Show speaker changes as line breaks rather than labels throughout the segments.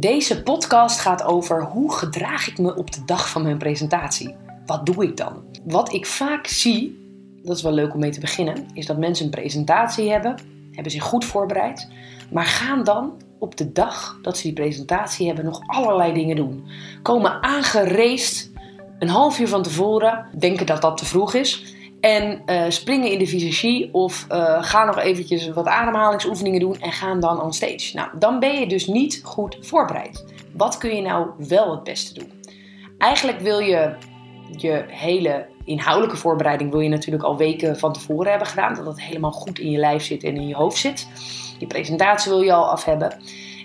Deze podcast gaat over hoe gedraag ik me op de dag van mijn presentatie. Wat doe ik dan? Wat ik vaak zie, dat is wel leuk om mee te beginnen, is dat mensen een presentatie hebben, hebben zich goed voorbereid, maar gaan dan op de dag dat ze die presentatie hebben nog allerlei dingen doen. Komen aangereest een half uur van tevoren, denken dat dat te vroeg is. En uh, springen in de visagie of uh, gaan nog eventjes wat ademhalingsoefeningen doen en gaan dan on stage. Nou, dan ben je dus niet goed voorbereid. Wat kun je nou wel het beste doen? Eigenlijk wil je je hele inhoudelijke voorbereiding wil je natuurlijk al weken van tevoren hebben gedaan. Dat het helemaal goed in je lijf zit en in je hoofd zit. Die presentatie wil je al af hebben.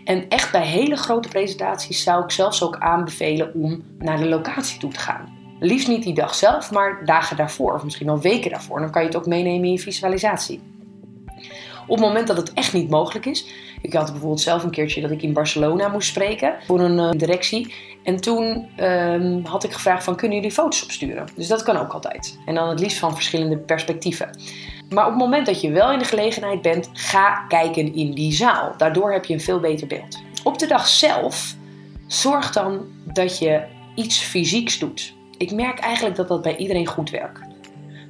En echt bij hele grote presentaties zou ik zelfs ook aanbevelen om naar de locatie toe te gaan. Liefst niet die dag zelf, maar dagen daarvoor, of misschien al weken daarvoor. Dan kan je het ook meenemen in je visualisatie. Op het moment dat het echt niet mogelijk is. Ik had bijvoorbeeld zelf een keertje dat ik in Barcelona moest spreken voor een uh, directie. En toen um, had ik gevraagd van kunnen jullie foto's opsturen? Dus dat kan ook altijd. En dan het liefst van verschillende perspectieven. Maar op het moment dat je wel in de gelegenheid bent, ga kijken in die zaal. Daardoor heb je een veel beter beeld. Op de dag zelf zorg dan dat je iets fysieks doet ik merk eigenlijk dat dat bij iedereen goed werkt.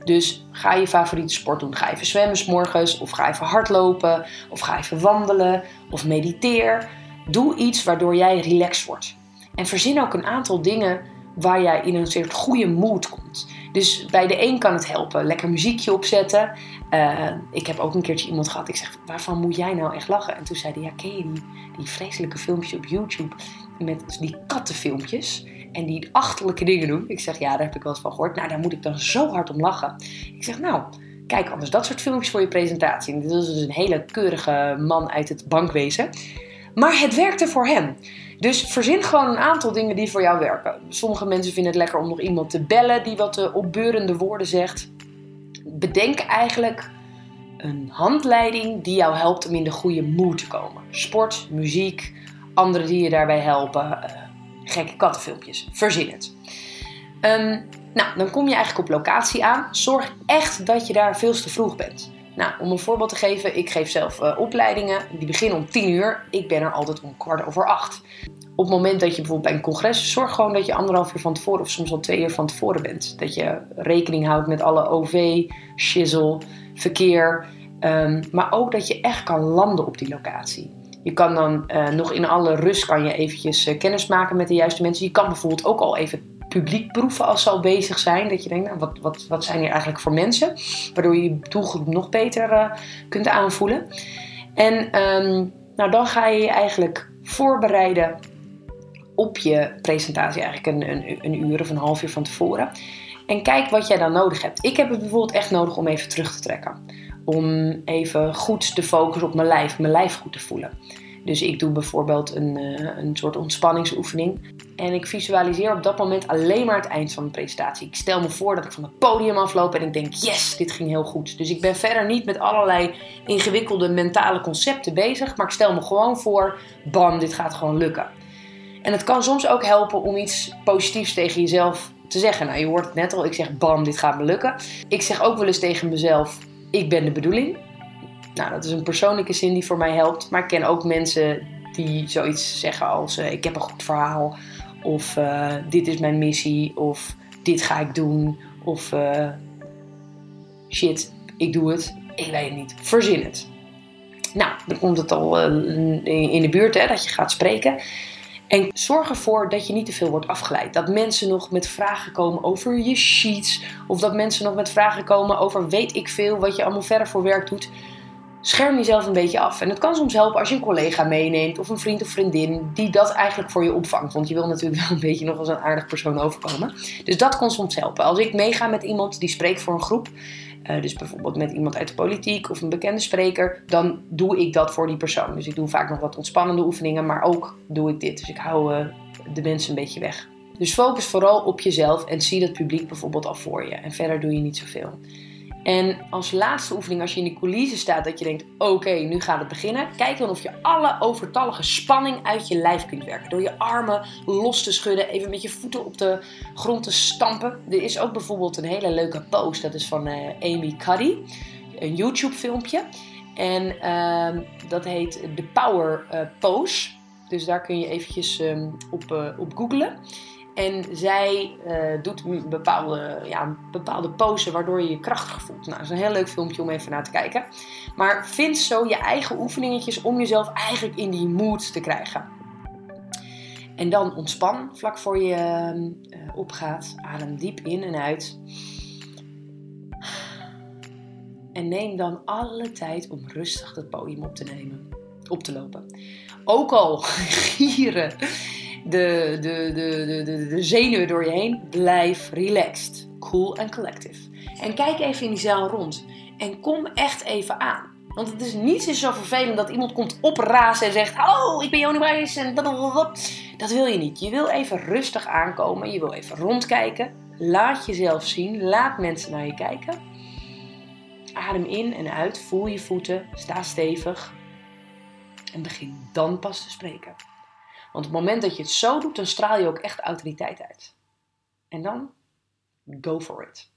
Dus ga je favoriete sport doen. Ga even zwemmen s morgens, of ga even hardlopen, of ga even wandelen, of mediteer. Doe iets waardoor jij relaxed wordt. En verzin ook een aantal dingen waar jij in een soort goede mood komt. Dus bij de een kan het helpen. Lekker muziekje opzetten. Uh, ik heb ook een keertje iemand gehad. Ik zeg, waarvan moet jij nou echt lachen? En toen zei hij, ja, ken je die, die vreselijke filmpjes op YouTube met die kattenfilmpjes? En die achterlijke dingen doen. Ik zeg, ja, daar heb ik wel eens van gehoord. Nou, daar moet ik dan zo hard om lachen. Ik zeg, nou, kijk anders dat soort filmpjes voor je presentatie. Dit is dus een hele keurige man uit het bankwezen. Maar het werkte voor hem. Dus verzin gewoon een aantal dingen die voor jou werken. Sommige mensen vinden het lekker om nog iemand te bellen die wat uh, opbeurende woorden zegt. Bedenk eigenlijk een handleiding die jou helpt om in de goede mood te komen. Sport, muziek, anderen die je daarbij helpen. Gekke kattenfilmpjes. Verzin het. Ehm, nou, dan kom je eigenlijk op locatie aan. Zorg echt dat je daar veel te vroeg bent. Nou, om een voorbeeld te geven, ik geef zelf uh, opleidingen. Die beginnen om 10 uur. Ik ben er altijd om kwart over acht. Op het moment dat je bijvoorbeeld bij een congres, zorg gewoon dat je anderhalf uur van tevoren of soms al twee uur van tevoren bent. Dat je rekening houdt met alle OV, shizzle, verkeer. Um, maar ook dat je echt kan landen op die locatie. Je kan dan uh, nog in alle rust kan je eventjes uh, kennis maken met de juiste mensen. Je kan bijvoorbeeld ook al even publiek proeven als ze al bezig zijn. Dat je denkt, nou, wat, wat, wat zijn hier eigenlijk voor mensen? Waardoor je je doelgroep nog beter uh, kunt aanvoelen. En um, nou, dan ga je je eigenlijk voorbereiden op je presentatie. Eigenlijk een, een, een uur of een half uur van tevoren. En kijk wat jij dan nodig hebt. Ik heb het bijvoorbeeld echt nodig om even terug te trekken om even goed te focussen op mijn lijf, mijn lijf goed te voelen. Dus ik doe bijvoorbeeld een, uh, een soort ontspanningsoefening. En ik visualiseer op dat moment alleen maar het eind van mijn presentatie. Ik stel me voor dat ik van het podium afloop en ik denk: yes, dit ging heel goed. Dus ik ben verder niet met allerlei ingewikkelde mentale concepten bezig. Maar ik stel me gewoon voor: bam, dit gaat gewoon lukken. En het kan soms ook helpen om iets positiefs tegen jezelf te zeggen. Nou, je hoort het net al, ik zeg: bam, dit gaat me lukken. Ik zeg ook wel eens tegen mezelf: ik ben de bedoeling. Nou, dat is een persoonlijke zin die voor mij helpt. Maar ik ken ook mensen die zoiets zeggen als: uh, Ik heb een goed verhaal. Of uh, dit is mijn missie. Of dit ga ik doen. Of uh, shit, ik doe het. Ik weet het niet. Verzin het. Nou, dan komt het al in de buurt hè, dat je gaat spreken. En zorg ervoor dat je niet te veel wordt afgeleid. Dat mensen nog met vragen komen over je sheets. Of dat mensen nog met vragen komen over weet ik veel wat je allemaal verder voor werk doet. Scherm jezelf een beetje af. En het kan soms helpen als je een collega meeneemt of een vriend of vriendin die dat eigenlijk voor je opvangt. Want je wil natuurlijk wel een beetje nog als een aardig persoon overkomen. Dus dat kan soms helpen. Als ik meega met iemand die spreekt voor een groep, uh, dus bijvoorbeeld met iemand uit de politiek of een bekende spreker, dan doe ik dat voor die persoon. Dus ik doe vaak nog wat ontspannende oefeningen, maar ook doe ik dit. Dus ik hou uh, de mensen een beetje weg. Dus focus vooral op jezelf en zie dat publiek bijvoorbeeld al voor je. En verder doe je niet zoveel. En als laatste oefening, als je in de coulissen staat, dat je denkt: oké, nu gaat het beginnen. Kijk dan of je alle overtallige spanning uit je lijf kunt werken. Door je armen los te schudden, even met je voeten op de grond te stampen. Er is ook bijvoorbeeld een hele leuke pose, dat is van uh, Amy Cuddy, een YouTube-filmpje. En uh, dat heet de Power uh, Pose. Dus daar kun je eventjes ehm, op, uh, op googlen. En zij uh, doet bepaalde, ja, bepaalde pose waardoor je je krachtig voelt. Nou, dat is een heel leuk filmpje om even naar te kijken. Maar vind zo je eigen oefeningetjes om jezelf eigenlijk in die mood te krijgen. En dan ontspan vlak voor je uh, opgaat. Adem diep in en uit. En neem dan alle tijd om rustig het podium op te nemen. Op te lopen. Ook al gieren de, de, de, de, de zenuwen door je heen. Blijf relaxed, cool en collective. En kijk even in die zaal rond. En kom echt even aan. Want het is niets zo vervelend dat iemand komt oprazen en zegt: Hallo, ik ben Joni Brijs en dat, dat wil je niet. Je wil even rustig aankomen. Je wil even rondkijken. Laat jezelf zien. Laat mensen naar je kijken. Adem in en uit. Voel je voeten. Sta stevig. En begin dan pas te spreken. Want op het moment dat je het zo doet, dan straal je ook echt autoriteit uit. En dan, go for it.